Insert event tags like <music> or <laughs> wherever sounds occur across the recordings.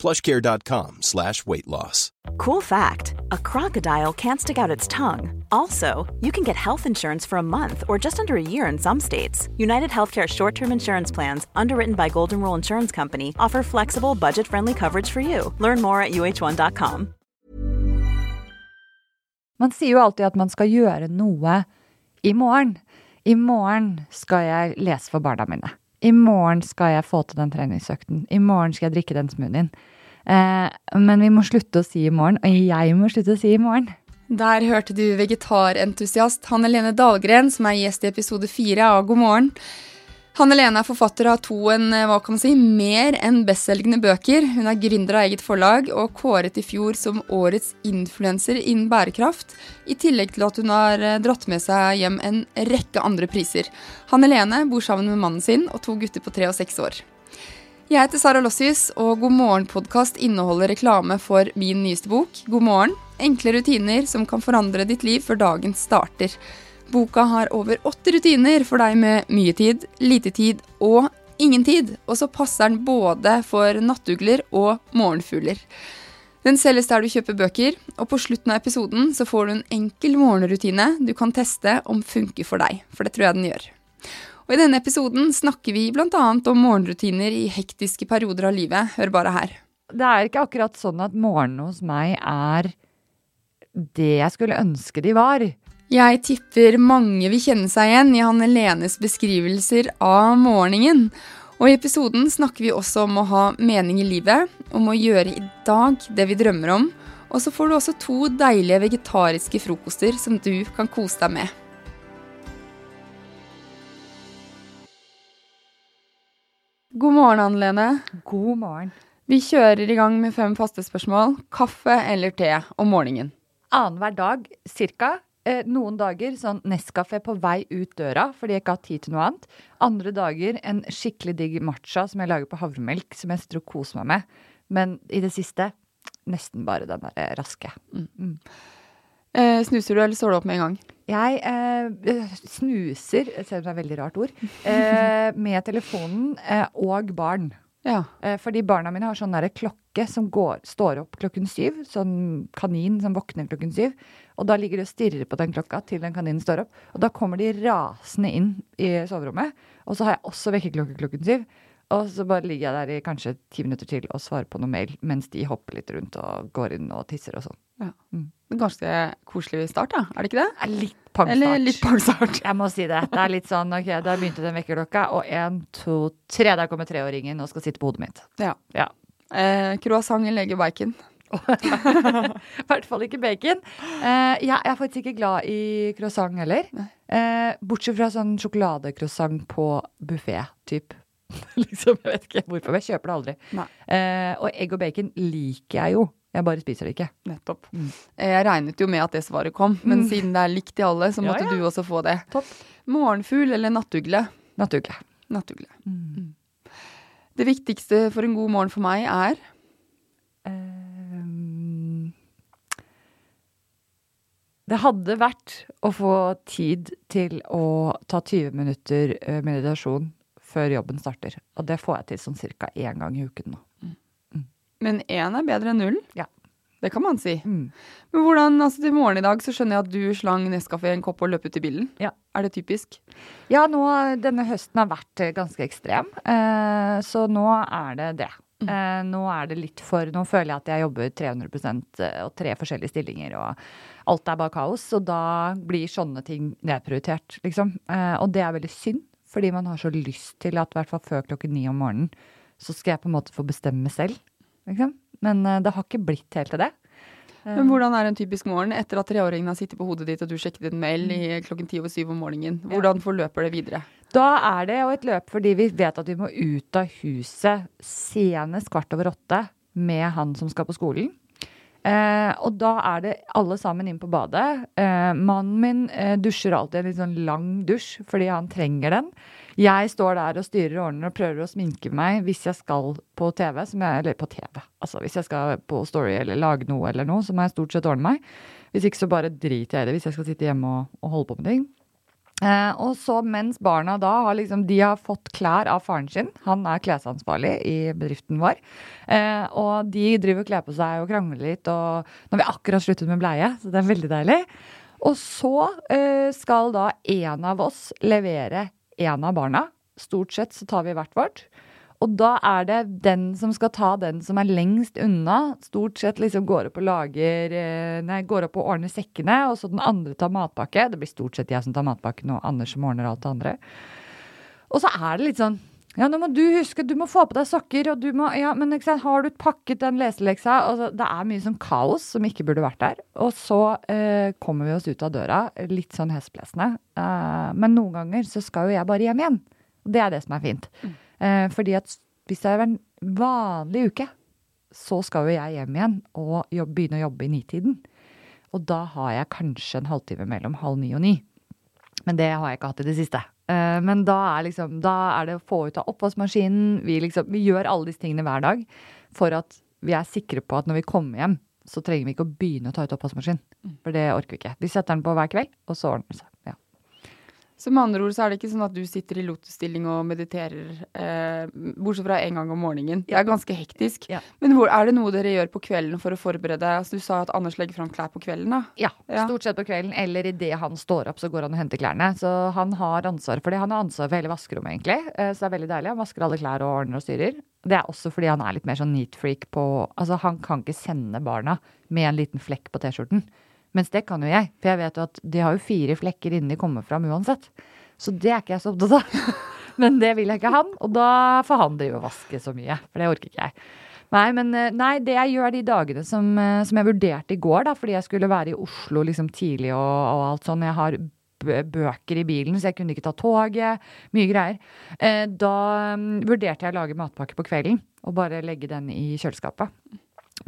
plushcare.com slash weight loss. Cool fact a crocodile can't stick out its tongue. Also, you can get health insurance for a month or just under a year in some states. United Healthcare short term insurance plans, underwritten by Golden Rule Insurance Company, offer flexible, budget friendly coverage for you. Learn more at uh1.com. Man sier jo alltid at man skal gjøre noe i morgen. I morgen skal jeg lese for barna mine. I morgen skal jeg få til den treningsøkten. I morgen skal jeg drikke den smoothien. Eh, men vi må slutte å si i morgen, og jeg må slutte å si i morgen. Der hørte du vegetarentusiast Hanne Lene Dahlgren, som er gjest i episode fire av God morgen. Hanne Lene er forfatter av to en, hva kan man si, mer enn bestselgende bøker. Hun er gründer av eget forlag og kåret i fjor som årets influenser innen bærekraft, i tillegg til at hun har eh, dratt med seg hjem en rekke andre priser. Hanne Lene bor sammen med mannen sin og to gutter på tre og seks år. Jeg heter Sara Lossius, og God morgen-podkast inneholder reklame for min nyeste bok, God morgen. Enkle rutiner som kan forandre ditt liv før dagen starter. Boka har over 80 rutiner for deg med mye tid, lite tid og ingen tid. Og så passer den både for nattugler og morgenfugler. Den selges der du kjøper bøker, og på slutten av episoden så får du en enkel morgenrutine du kan teste om funker for deg, for det tror jeg den gjør. Og I denne episoden snakker vi bl.a. om morgenrutiner i hektiske perioder av livet. Hør bare her. Det er ikke akkurat sånn at morgenen hos meg er det jeg skulle ønske de var. Jeg tipper mange vil kjenne seg igjen i Hanne Lenes beskrivelser av morgenen. Og i episoden snakker vi også om å ha mening i livet, om å gjøre i dag det vi drømmer om. Og så får du også to deilige vegetariske frokoster som du kan kose deg med. God morgen, Anne Lene. God morgen. Vi kjører i gang med fem faste spørsmål. Kaffe eller te om morgenen? Annenhver dag cirka eh, noen dager sånn Nescafé på vei ut døra fordi jeg ikke har tid til noe annet. Andre dager en skikkelig digg matcha som jeg lager på havremelk, som jeg sitter og koser meg med. Men i det siste nesten bare den der eh, raske. Mm. Eh, snuser du, eller står du opp med en gang? Jeg eh, snuser, selv om det er et veldig rart ord, eh, <laughs> med telefonen eh, og barn. Ja. Eh, fordi barna mine har sånn der klokke som går, står opp klokken syv. Sånn kanin som våkner klokken syv. Og da ligger de og stirrer på den klokka til den kaninen står opp. Og da kommer de rasende inn i soverommet. Og så har jeg også vekkerklokke klokken syv. Og så bare ligger jeg der i kanskje ti minutter til og svarer på noe mail mens de hopper litt rundt og går inn og tisser og sånn. ja. Mm. Ganske koselig start, da? Er det ikke det? Litt pangstart. Eller litt pangstart. Jeg må si det. Det er litt sånn, ok, da begynte den vekkerklokka, og én, to, tre, der kommer treåringen og skal sitte på hodet mitt. Ja. Ja. Eh, croissant eller bacon? <laughs> I hvert fall ikke bacon. Eh, jeg er faktisk ikke glad i croissant heller. Eh, bortsett fra sånn sjokoladecroissant på buffé, typ. <laughs> liksom, jeg vet ikke hvorfor, men jeg kjøper det aldri. Eh, og egg og bacon liker jeg jo. Jeg bare spiser det ikke. Nettopp. Mm. Jeg regnet jo med at det svaret kom, men siden det er likt i alle, så måtte ja. du også få det. Topp. Morgenfugl eller nattugle? Nattugle. Nattugle. Mm. Det viktigste for en god morgen for meg er Ehm, det hadde vært å få tid til å ta 20 minutter eh, meditasjon før jobben starter. Og det får jeg til sånn ca. én gang i uken nå. Men én er bedre enn null. Ja. Det kan man si. Mm. Men hvordan, altså til morgen i dag så skjønner jeg at du slang Nescafé en kopp og løp ut i bilen. Ja. Er det typisk? Ja, nå, denne høsten har vært eh, ganske ekstrem, eh, så nå er det det. Eh, nå er det litt for Nå føler jeg at jeg jobber 300% og tre forskjellige stillinger, og alt er bare kaos. Og da blir sånne ting nedprioritert, liksom. Eh, og det er veldig synd, fordi man har så lyst til at i hvert fall før klokken ni om morgenen, så skal jeg på en måte få bestemme selv. Liksom. Men eh, det har ikke blitt helt til det. Men hvordan er en typisk morgen etter at treåringen har sittet på hodet ditt og du sjekket en mail i klokken ti over syv om morgenen? Hvordan forløper det videre? Da er det jo et løp fordi vi vet at vi må ut av huset senest kvart over åtte med han som skal på skolen. Eh, og da er det alle sammen inn på badet. Eh, mannen min eh, dusjer alltid en litt sånn lang dusj fordi han trenger den. Jeg står der og styrer og ordner og prøver å sminke meg hvis jeg skal på TV. Jeg, eller på TV. Altså hvis jeg skal på Story eller lage noe eller noe, så må jeg stort sett ordne meg. Hvis ikke så bare driter jeg i det hvis jeg skal sitte hjemme og, og holde på med ting. Eh, og så mens barna da har liksom De har fått klær av faren sin. Han er klesansvarlig i bedriften vår. Eh, og de driver og kler på seg og krangler litt. Og nå har vi akkurat sluttet med bleie, så det er veldig deilig. Og så eh, skal da en av oss levere en av barna. Stort sett så tar vi hvert vårt. Og da er det den som skal ta den som er lengst unna, stort sett liksom går opp og lager eh, Nei, går opp og ordner sekkene, og så den andre tar matpakke. Det blir stort sett jeg som tar matpakken, og Anders som ordner alt det andre. Og så er det litt sånn ja, nå må du huske, du må få på deg sokker, og du må Ja, men har du pakket den leseleksa? Altså, det er mye sånn kaos som ikke burde vært der. Og så eh, kommer vi oss ut av døra, litt sånn hestblesende. Eh, men noen ganger så skal jo jeg bare hjem igjen. Og det er det som er fint. Mm. Eh, fordi at hvis det er en vanlig uke, så skal jo jeg hjem igjen og jobbe, begynne å jobbe i nitiden. Og da har jeg kanskje en halvtime mellom halv ni og ni. Men det har jeg ikke hatt i det siste. Eh, men da er, liksom, da er det å få ut av oppvaskmaskinen. Vi, liksom, vi gjør alle disse tingene hver dag for at vi er sikre på at når vi kommer hjem, så trenger vi ikke å begynne å ta ut oppvaskmaskinen. Mm. For det orker vi ikke. Vi setter den på hver kveld, og så ordner det seg. Så med andre ord så er det ikke sånn at du sitter i lotusstilling og mediterer, eh, bortsett fra en gang om morgenen. Det er ganske hektisk. Ja. Men hvor, er det noe dere gjør på kvelden for å forberede altså Du sa at Anders legger fram klær på kvelden, da? Ja, ja. stort sett på kvelden. Eller idet han står opp, så går han og henter klærne. Så han har ansvar for det. Han har ansvar for hele vaskerommet, egentlig. Eh, så det er veldig deilig. Han vasker alle klær og ordner og styrer. Det er også fordi han er litt mer sånn neat freak på Altså, han kan ikke sende barna med en liten flekk på T-skjorten. Mens det kan jo jeg, for jeg vet jo at de har jo fire flekker innen de kommer fram uansett. Så det er ikke jeg så opptatt av. <laughs> Men det vil jeg ikke han, og da får han drive og vaske så mye. For det orker ikke jeg. Nei, men eh, nei, det jeg gjør de dagene som, eh, som jeg vurderte i går, da, fordi jeg skulle være i Oslo liksom tidlig og, og alt sånn. Jeg har bøker i bilen, så jeg kunne ikke ta toget. Mye greier. Eh, da um, vurderte jeg å lage matpakke på kvelden og bare legge den i kjøleskapet.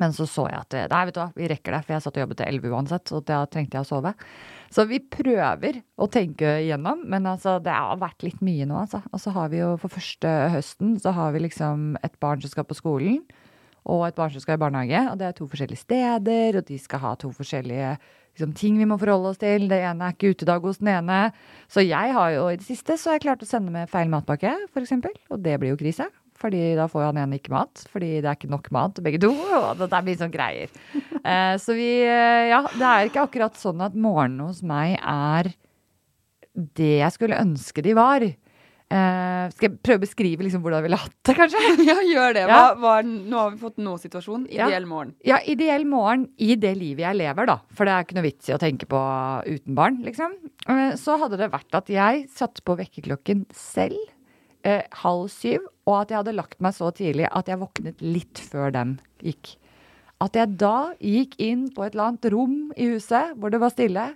Men så så jeg at nei, vet du hva, vi rekker det, for jeg satt og jobbet til elleve uansett, Så da trengte jeg å sove. Så vi prøver å tenke igjennom, men altså, det har vært litt mye nå, altså. Og så har vi jo for første høsten, så har vi liksom et barn som skal på skolen, og et barn som skal i barnehage, og det er to forskjellige steder, og de skal ha to forskjellige liksom, ting vi må forholde oss til. Det ene er ikke utedag hos den ene. Så jeg har jo i det siste så har jeg klart å sende med feil matpakke, f.eks., og det blir jo krise fordi da får han ene ikke mat. Fordi det er ikke nok mat til begge to. <laughs> Og det blir sånn greier. Eh, så vi eh, Ja, det er ikke akkurat sånn at morgenen hos meg er det jeg skulle ønske de var. Eh, skal jeg prøve å beskrive liksom hvordan jeg ville hatt det, kanskje? <laughs> Ja, gjør det. Ja. hva, nå har vi fått nå-situasjon. Ideell morgen. Ja, ideell morgen i det livet jeg lever, da. For det er ikke noe vits i å tenke på uten barn, liksom. Eh, så hadde det vært at jeg satte på vekkerklokken selv eh, halv syv, og at jeg hadde lagt meg så tidlig at jeg våknet litt før den gikk. At jeg da gikk inn på et eller annet rom i huset hvor det var stille,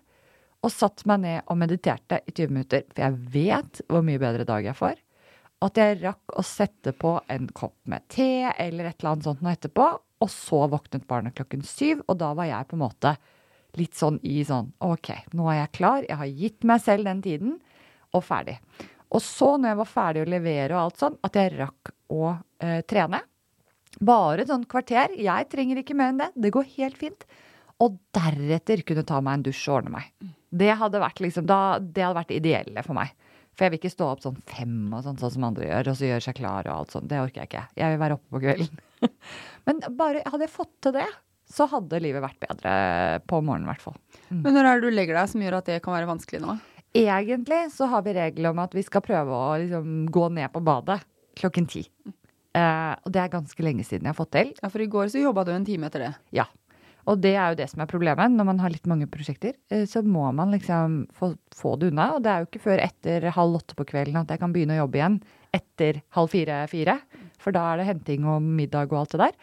og satt meg ned og mediterte i 20 minutter, for jeg vet hvor mye bedre dag jeg får. At jeg rakk å sette på en kopp med te eller et eller annet sånt nå etterpå, og så våknet barnet klokken syv, og da var jeg på en måte litt sånn i sånn OK, nå er jeg klar, jeg har gitt meg selv den tiden, og ferdig. Og så, når jeg var ferdig å levere og alt sånn, at jeg rakk å eh, trene. Bare et sånt kvarter. Jeg trenger ikke mer enn det. Det går helt fint. Og deretter kunne ta meg en dusj og ordne meg. Det hadde vært liksom, da, det hadde vært ideelle for meg. For jeg vil ikke stå opp sånn fem og sånn, sånn som andre gjør, og så gjøre seg klar og alt sånt. Det orker jeg ikke. Jeg vil være oppe på kvelden. <laughs> Men bare hadde jeg fått til det, så hadde livet vært bedre på morgenen, i hvert fall. Mm. Men når er det du legger deg som gjør at det kan være vanskelig nå? Egentlig så har vi regler om at vi skal prøve å liksom, gå ned på badet klokken ti. Eh, og det er ganske lenge siden jeg har fått til. Ja, For i går så jobba du en time etter det. Ja. Og det er jo det som er problemet. Når man har litt mange prosjekter, eh, så må man liksom få, få, det unna. Og det er jo ikke før etter halv åtte på kvelden at jeg kan begynne å jobbe igjen. Etter halv fire-fire. For da er det henting og middag og alt det der.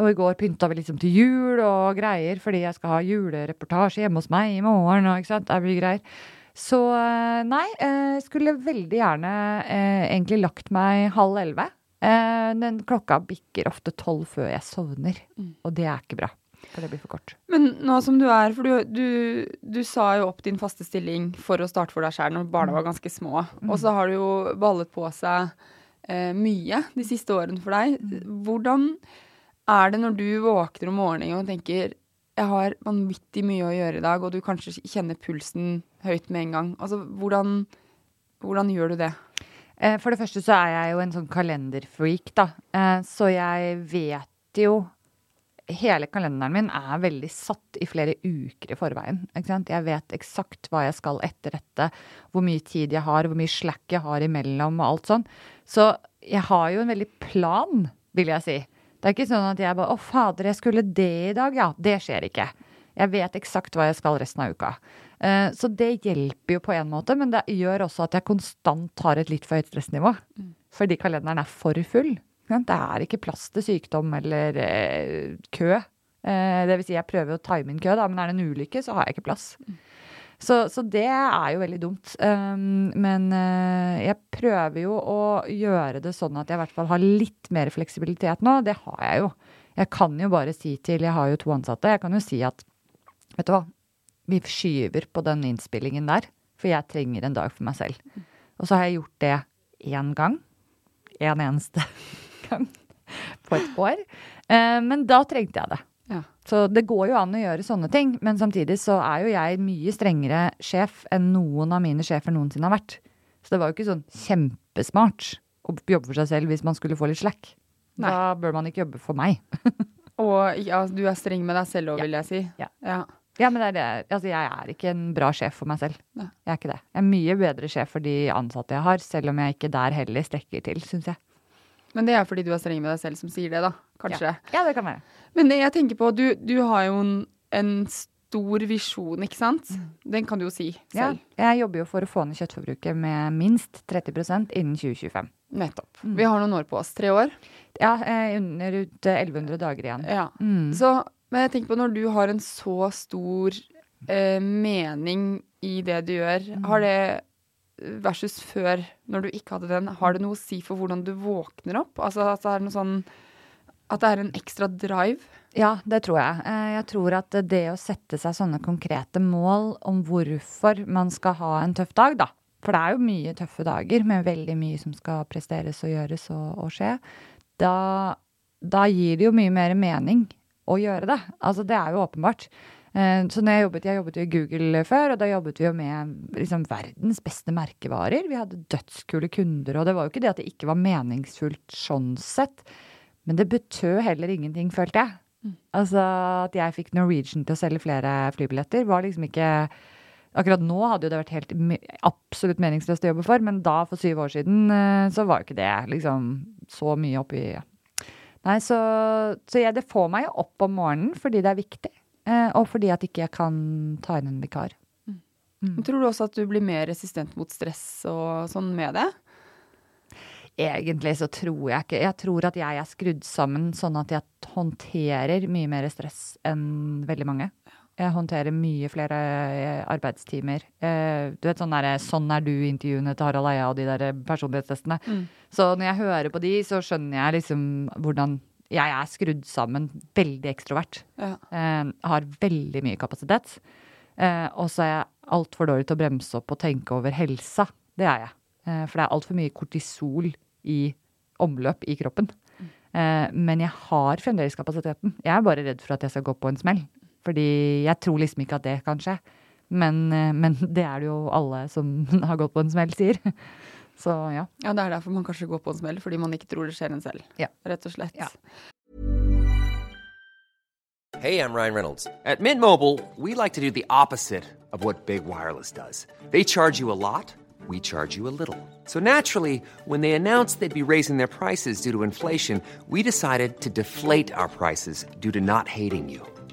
Og i går pynta vi liksom til jul og greier fordi jeg skal ha julereportasje hjemme hos meg i morgen. og ikke sant, det blir greier. Så eh, nei, jeg eh, skulle veldig gjerne eh, egentlig lagt meg halv elleve. Den klokka bikker ofte tolv før jeg sovner, mm. og det er ikke bra. For det blir for kort. Men nå som du er For du, du, du sa jo opp din faste stilling for å starte for deg sjøl når barna var ganske små. Og så har det jo ballet på seg eh, mye de siste årene for deg. Hvordan er det når du våkner om morgenen og tenker jeg har vanvittig mye å gjøre i dag, og du kanskje kjenner pulsen høyt med en gang. Altså, hvordan, hvordan gjør du det? Eh, For det første så er jeg jo en sånn kalenderfreak, da. Eh, Så jeg vet jo Hele kalenderen min er veldig satt i flere uker i forveien. Ikke sant? Jeg vet eksakt hva jeg skal etter dette, hvor mye tid jeg har, hvor mye slack jeg har imellom og alt sånn. Så jeg har jo en veldig plan, vil jeg si. Det er ikke sånn at jeg bare 'Å, fader, jeg skulle det i dag'. Ja, det skjer ikke. Jeg vet eksakt hva jeg skal resten av uka. Eh, Så det hjelper jo på en måte, men det gjør også at jeg konstant har et litt for høyt stressnivå. Fordi kalenderen er for full. Det er ikke plass til sykdom eller eh, kø. Eh, det vil si, jeg prøver å time inn kø, da, men er det en ulykke, så har jeg ikke plass. Så, så det er jo veldig dumt. Um, men jeg prøver jo å gjøre det sånn at jeg i hvert fall har litt mer fleksibilitet nå. Det har jeg jo. Jeg kan jo bare si til Jeg har jo to ansatte. Jeg kan jo si at Vet du hva? Vi skyver på den innspillingen der, for jeg trenger en dag for meg selv. Og så har jeg gjort det én gang. En eneste <laughs> gang på et år. Eh, men da trengte jeg det. Ja. Så det går jo an å gjøre sånne ting, men samtidig så er jo jeg mye strengere sjef enn noen av mine sjefer noensinne har vært. Så det var jo ikke sånn kjempesmart å jobbe for seg selv hvis man skulle få litt slack. Nei. Da bør man ikke jobbe for meg. <laughs> Og ja, du er streng med deg selv òg, vil jeg si. Ja. ja. Ja, men det er det. Altså, jeg er ikke en bra sjef for meg selv. Nei. Jeg er ikke det. Jeg er mye bedre sjef for de ansatte jeg har, selv om jeg ikke der heller strekker til, syns jeg. Men det er fordi du er streng med deg selv som sier det, da. Kanskje. Ja, det kan være. Men det jeg tenker på, du, du har jo en, en stor visjon, ikke sant? Den kan du jo si Ja, selv. jeg jobber jo for å få ned kjøttforbruket med minst 30% innen 2025. Nettopp. Vi har noen år på oss. Tre år. Ja, eh, under ut eh, 1100 dager igjen. Ja. Mm. Så, men jeg tenker på når du har en så stor eh, mening i det du gjør, har det versus før, når du ikke hadde den, har det noe å si for hvordan du våkner opp? Altså at det er noe sånn At det er en ekstra drive? Ja, det tror jeg. Eh, Jeg tror at det å sette seg sånne konkrete mål om hvorfor man skal ha en tøff dag, da. For det er jo mye tøffe dager med veldig mye som skal presteres og gjøres og, og skje. Da, da gir det jo mye mer mening å gjøre det. Altså, det er jo åpenbart. Eh, Så når jeg jobbet, jeg jobbet jo i Google før, og da jobbet vi jo med liksom verdens beste merkevarer. Vi hadde dødskule kunder, og det var jo ikke det at det ikke var meningsfullt sånn sett. Men det betød heller ingenting, følte jeg. Altså at jeg fikk Norwegian til å selge flere flybilletter, var liksom ikke Akkurat nå hadde jo det vært helt absolutt meningsløst å jobbe for, men da, for syv år siden, eh, så var jo ikke det liksom så mye oppi Nei, så, så jeg, det får meg jo opp om morgenen fordi det er viktig, eh, og fordi at ikke jeg kan ta inn en vikar. Men Tror du også at du blir mer resistent mot stress og sånn med det? Egentlig så tror jeg ikke Jeg tror at jeg er skrudd sammen sånn at jeg håndterer mye mer stress enn veldig mange. Jeg håndterer mye flere eh, arbeidstimer. Eh, Du vet sånn derre 'Sånn er du'-intervjuene til Harald Eia og de der personlighetstestene. Så når jeg hører på de, så skjønner jeg liksom hvordan Jeg er skrudd sammen veldig ekstrovert. Ja. Eh, har veldig mye kapasitet. Eh, og så er jeg altfor dårlig til å bremse opp og tenke over helsa. Det er jeg. Eh, for det er altfor mye kortisol i omløp i kroppen. Eh, men jeg har fremdeles kapasiteten. Jeg er bare redd for at jeg skal gå på en smell. Fordi jeg tror liksom ikke at det kan skje. Men, eh, men <laughs> det er det jo alle som <laughs> har gått på en smell, sier. <laughs> Så ja. Ja, det er derfor man kanskje går på en smell, fordi man ikke tror det skjer en selv. Ja. Rett og slett. Ja. Hey, I'm Ryan Reynolds. At Mint Mobile, we like to do the opposite of what Big Wireless does. They charge you a lot, we charge you a little. So naturally, when they announced they'd be raising their prices due to inflation, we decided to deflate our prices due to not hating you.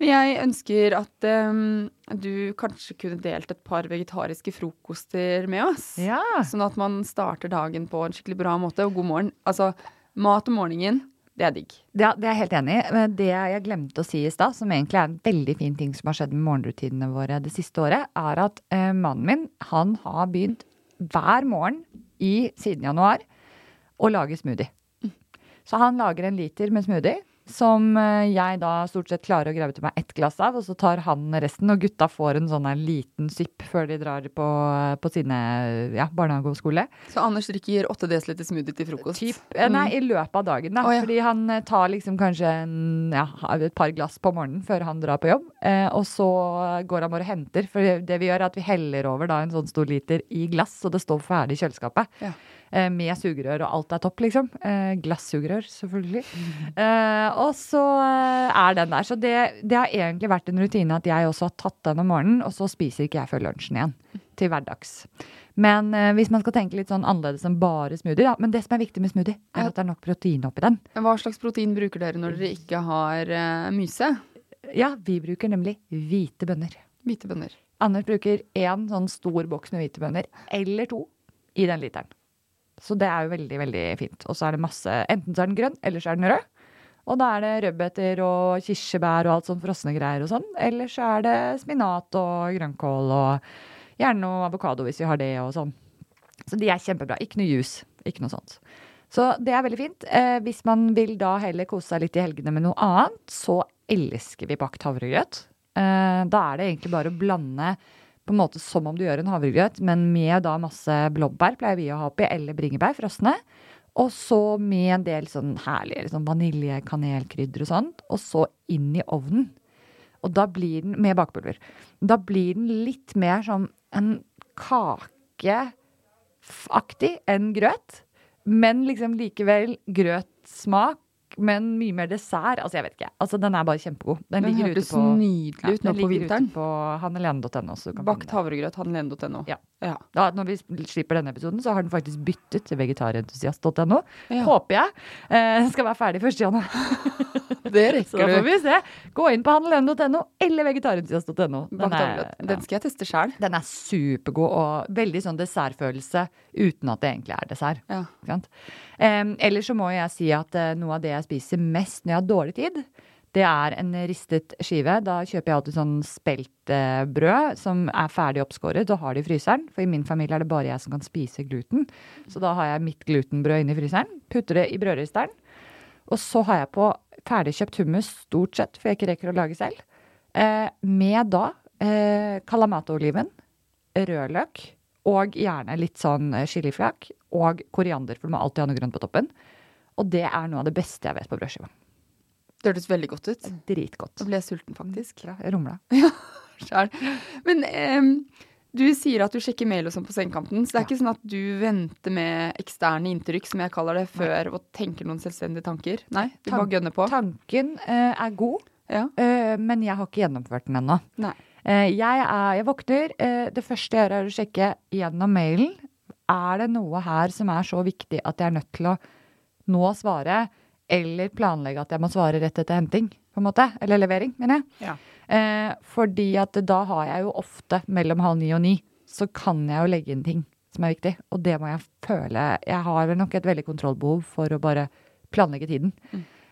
Men jeg ønsker at um, du kanskje kunne delt et par vegetariske frokoster med oss. Ja. Sånn at man starter dagen på en skikkelig bra måte. Og god morgen. Altså, mat om morgenen, det er digg. Ja, det er jeg helt enig i. Men Det jeg glemte å si i stad, som egentlig er en veldig fin ting som har skjedd med morgenrutinene våre det siste året, er at uh, mannen min han har begynt hver morgen i siden januar å lage smoothie. Så han lager en liter med smoothie. Som eh, jeg da stort sett klarer å grave til meg ett glass av, og så tar han resten. Og gutta får en sånn liten sipp før de drar på, på sine ja, barnehage og skole. Så Anders drikker 8 dl smoothie til frokost. Typ, nei, Nei, i løpet av dagen, da. Oh, ja. Fordi han eh, tar liksom kanskje en, ja, et par glass på morgenen før han drar på jobb. Eh, og så går han bare og henter. For det vi gjør, er at vi heller over da en sånn stor liter i glass, så det står ferdig i kjøleskapet. Ja. Eh, med sugerør, og alt er topp, liksom. Eh, Glassugerør, selvfølgelig. <laughs> Eh, og så er den der. Så det, det har egentlig vært en rutine at jeg også har tatt den om morgenen, og så spiser ikke jeg før lunsjen igjen. Til hverdags. Men eh, hvis man skal tenke litt sånn annerledes enn bare smoothie, da. Men det som er viktig med smoothie, er at det er nok protein oppi den. Hva slags protein bruker dere når dere ikke har eh, myse? Ja, vi bruker nemlig hvite bønner. Hvite bønner. Anders bruker én sånn stor boks med hvite bønner, eller to, i den literen. Så det er jo veldig, veldig fint. Og så er det masse Enten så er den grønn, eller så er den rød. Og da er det rødbeter og kirsebær og alt sånn frosne greier og sånn. Eller så er det spinat og grønnkål og gjerne noe avokado hvis vi har det og sånn. Så de er kjempebra. Ikke noe juice. Ikke noe sånt. Så det er veldig fint. Eh, hvis man vil da heller kose seg litt i helgene med noe annet, så elsker vi bakt havregrøt. Eh, da er det egentlig bare å blande på en måte som om du gjør en havregrøt, men med da masse blåbær pleier vi å ha oppi, eller bringebær frosne. Og så med en del sånn herlige liksom vanilje, og sånt. Og så inn i ovnen. Og da blir den, med bakpulver, da blir den litt mer som en kakeaktig enn grøt. Men liksom likevel grøtsmak, men mye mer dessert. Altså, jeg vet ikke. Altså, den er bare kjempegod. Den, Den ligger ute på nydelig ut ja, nå på vinteren. ute på hannelene.no. du Bakt havregrøt, hannelene.no. Ja. Ja. Da, når vi slipper denne episoden, så har den faktisk byttet til vegetarentusiast.no. Ja. Håper jeg. Eh, skal være ferdig 1. januar. <laughs> Det Så da får vi se. Gå inn på hannelene.no eller vegetarentusiast.no. Den. Den skal jeg teste sjøl. den er supergod og veldig sånn dessertfølelse uten at det egentlig er dessert. Ja. Eh, ellers så må jeg si at eh, noe av det jeg spiser mest når jeg har dårlig tid, det er en ristet skive. Da kjøper jeg alltid sånn speltbrød som er ferdig oppskåret og har det i fryseren. For i min familie er det bare jeg som kan spise gluten. Så da har jeg mitt glutenbrød inni fryseren. Putter det i brødristeren. Og så har jeg på ferdigkjøpt hummus, stort sett, for jeg ikke rekker å lage selv. Eh, med da eh, kalamata-oliven, rødløk og gjerne litt sånn eh, chiliflak og koriander, for du må alltid ha noe grønt på toppen. Og det er noe av det beste jeg vet på brødskiva. Det hørtes veldig godt ut. Dritgodt. Nå ble jeg sulten, faktisk. <laughs> Ja, jeg rumla. Sjæl. Men um, du sier at du sjekker mail og sånn på sengekanten, så det er ikke sånn at du venter med eksterne inntrykk, som jeg kaller det, før og tenker noen selvstendige tanker? Nei, du bare gønner på? Tanken uh, er god, Ja. uh, men jeg har ikke gjennomført den ennå. Nei. Eh, jeg, er, jeg våkner, det første jeg gjør er å sjekke gjennom mailen. Er det noe her som er så viktig at jeg er nødt til å nå svare, eller planlegge at jeg må svare rett etter henting, på en måte? Eller levering, mener jeg. Ja. Eh, fordi at da har jeg jo ofte mellom halv ni og ni, så kan jeg jo legge inn ting som er viktig. Og det må jeg føle Jeg har vel nok et veldig kontrollbehov for å bare planlegge tiden.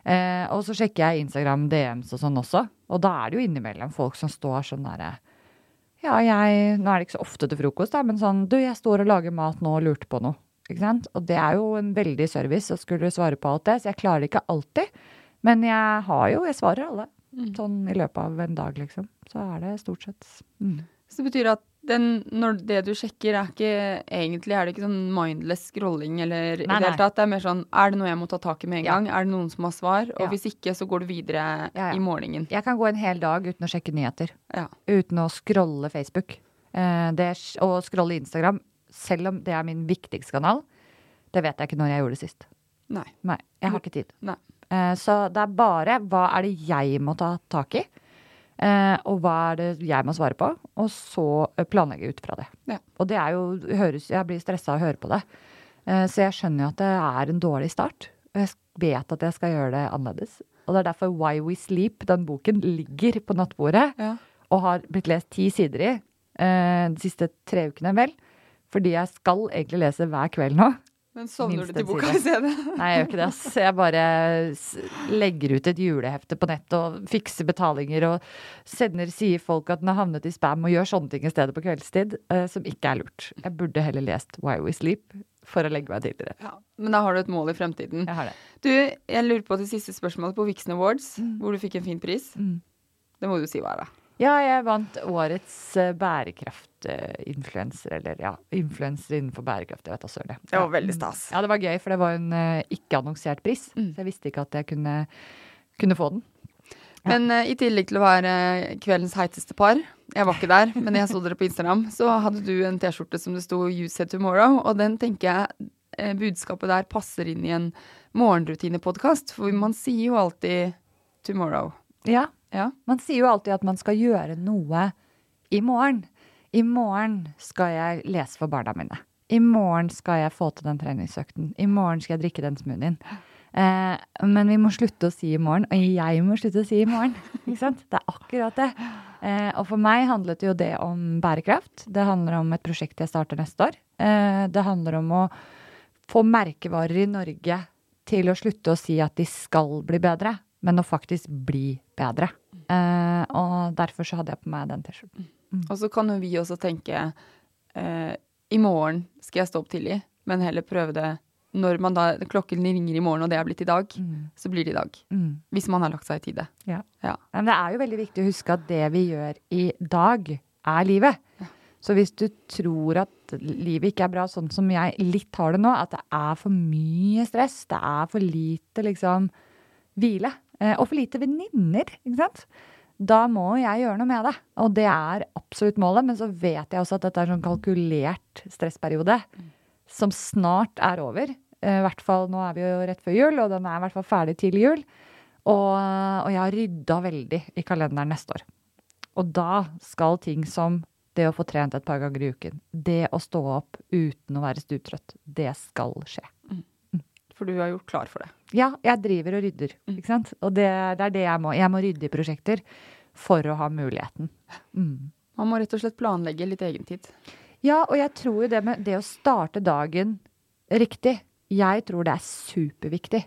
Eh, og så sjekker jeg Instagram DMs og sånn også, og da er det jo innimellom folk som står sånn derre ja, jeg Nå er det ikke så ofte til frokost, da, men sånn Du, jeg står og lager mat nå og lurte på noe. Og det er jo en veldig service å skulle svare på alt det, så jeg klarer det ikke alltid. Men jeg har jo Jeg svarer alle. Sånn i løpet av en dag, liksom. Så er det stort sett mm. Så det betyr at den, når det du sjekker, er ikke egentlig er det ikke sånn mindless scrolling eller i det hele tatt. Det er mer sånn er det noe jeg må ta tak i med en Ja. gang? Er det noen som har svar? Og Ja. hvis ikke, så går du videre Ja, i morgenen. Jeg kan gå en hel dag uten å sjekke nyheter. Ja. Uten å scrolle Facebook. Eh, det, og scrolle Instagram, selv om det er min viktigste kanal. Det vet jeg ikke når jeg gjorde det sist. Nei. Nei, jeg har ikke tid. Nei. Eh, så det er bare hva er det jeg må ta tak i, eh, og hva er det jeg må svare på, og så planlegge ut fra det. Ja. Og det er jo høres, Jeg blir stressa av å høre på det. Eh, så jeg skjønner jo at det er en dårlig start. Og jeg vet at jeg skal gjøre det annerledes. Og det er derfor Why We Sleep, den boken, ligger på nattbordet Ja. og har blitt lest ti sider i de siste tre ukene, vel. Fordi jeg skal egentlig lese hver kveld nå. Men sovner du til boka i stedet? Nei, jeg gjør ikke det. ass. Jeg bare legger ut et julehefte på nettet og fikser betalinger og sender, sier folk at den har havnet i spam og gjør sånne ting i stedet på kveldstid, eh, som ikke er lurt. Jeg burde heller lest Why We Sleep for å legge meg tidligere. Ja. Men da har du et mål i fremtiden. Jeg har det. Du, jeg lurer på det siste spørsmålet på Vixen Awards, hvor du fikk en fin pris. Mm. Det må du si hva er, da. Ja, jeg vant årets eh, bærekraftinfluenser, eller ja, influenser innenfor bærekraft. Jeg vet da søren. Det var veldig stas. Ja, det var gøy, for det var en eh, ikke-annonsert pris. Så jeg visste ikke at jeg kunne, kunne få den. Men uh, i tillegg til å være kveldens heiteste par, jeg var ikke der, men jeg så dere på Instagram, så hadde du en T-skjorte som det sto 'You said tomorrow', og den tenker jeg eh, budskapet der passer inn i en morgenrutinepodkast, for man sier jo alltid 'tomorrow'. Ja, Ja. Man sier jo alltid at man skal gjøre noe i morgen. I morgen skal jeg lese for barna mine. I morgen skal jeg få til den treningsøkten. I morgen skal jeg drikke den smoothien. Eh, men vi må slutte å si i morgen, og jeg må slutte å si i morgen. Det er akkurat det. Eh, og for meg handlet jo det om bærekraft. Det handler om et prosjekt jeg starter neste år. Eh, det handler om å få merkevarer i Norge til å slutte å si at de skal bli bedre, men å faktisk bli bedre. Eh, og derfor så hadde jeg på meg den T-skjorten. Og så kan jo vi også tenke eh, i morgen skal jeg stå opp tidlig, men heller prøve det når man da, klokken ringer i morgen og det er blitt i dag, så blir det i dag. Mm. Hvis man har lagt seg i tide. Ja. Ja. Men det er jo veldig viktig å huske at det vi gjør i dag, er livet. Så hvis du tror at livet ikke er bra sånn som jeg litt har det nå, at det er for mye stress, det er for lite liksom hvile, og for lite venninner, ikke sant? Da må jeg gjøre noe med det. Og det er absolutt målet, men så vet jeg også at dette er sånn kalkulert stressperiode som snart er over. Eh, I hvert fall nå er vi jo rett før jul, og den er i hvert fall ferdig til jul. Og, og jeg har rydda veldig i kalenderen neste år. Og da skal ting som det å få trent et par ganger i uken, det å stå opp uten å være stuptrøtt, det skal skje. For du har gjort klar for det. Ja, jeg driver og rydder, ikke sant? Og det, det er det jeg må. Jeg må rydde i prosjekter for å ha muligheten. Mm. Man må rett og slett planlegge litt egen tid. Ja, og jeg tror jo det med det å starte dagen riktig, jeg tror det er superviktig.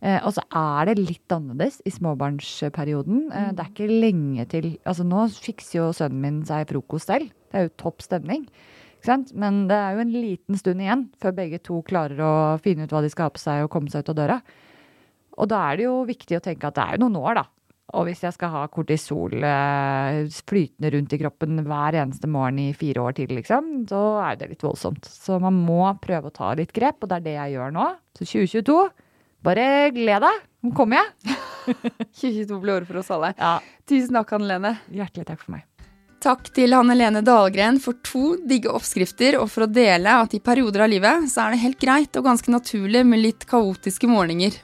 Eh, og så er det litt annerledes i småbarnsperioden. Eh, det er ikke lenge til Altså nå fikser jo sønnen min seg frokost selv. Det er jo topp stemning. Men det er jo en liten stund igjen før begge to klarer å finne ut hva de skal ha på seg og komme seg ut av døra. Og da er det jo viktig å tenke at det er jo noen år, da. Og hvis jeg skal ha kortisol eh, flytende rundt i kroppen hver eneste morgen i fire år til, liksom, så er det litt voldsomt. Så man må prøve å ta litt grep, og det er det jeg gjør nå. Så 2022, Bare gled deg. Nå kommer jeg. 2022 blir året for oss alle. Ja. Tusen takk, Anne Lene. Hjertelig takk for meg. Takk til Hanne Lene Dahlgren for to digge oppskrifter, og for å dele at i perioder av livet så er det helt greit og ganske naturlig med litt kaotiske morgener.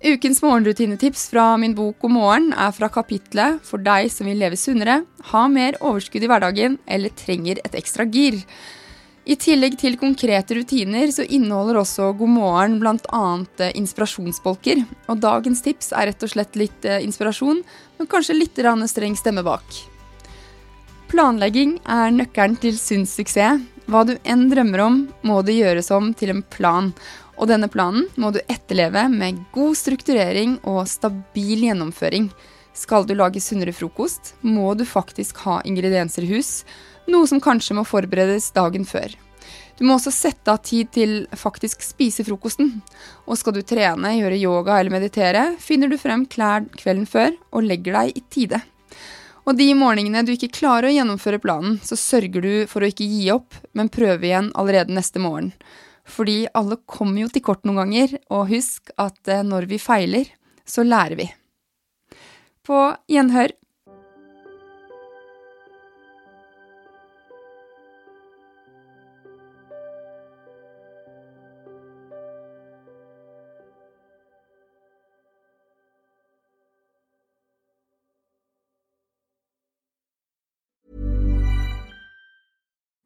Ukens morgenrutinetips fra min bok God morgen er fra kapitlet For deg som vil leve sunnere, ha mer overskudd i hverdagen eller trenger et ekstra gir. I tillegg til konkrete rutiner så inneholder også God morgen bl.a. inspirasjonsbolker. Og dagens tips er rett og slett litt eh, inspirasjon, men kanskje litt streng stemme bak. Planlegging er nøkkelen til sunn suksess. Hva du enn drømmer om, må det gjøres om til en plan. Og denne planen må du etterleve med god strukturering og stabil gjennomføring. Skal du lage sunnere frokost, må du faktisk ha ingredienser i hus, noe som kanskje må forberedes dagen før. Du må også sette av tid til faktisk spise frokosten. Og skal du trene, gjøre yoga eller meditere, finner du frem klær kvelden før og legger deg i tide. Og de morgenene du ikke klarer å gjennomføre planen, så sørger du for å ikke gi opp, men prøve igjen allerede neste morgen. Fordi alle kommer jo til kort noen ganger, og husk at eh, når vi feiler, så lærer vi. På gjenhør.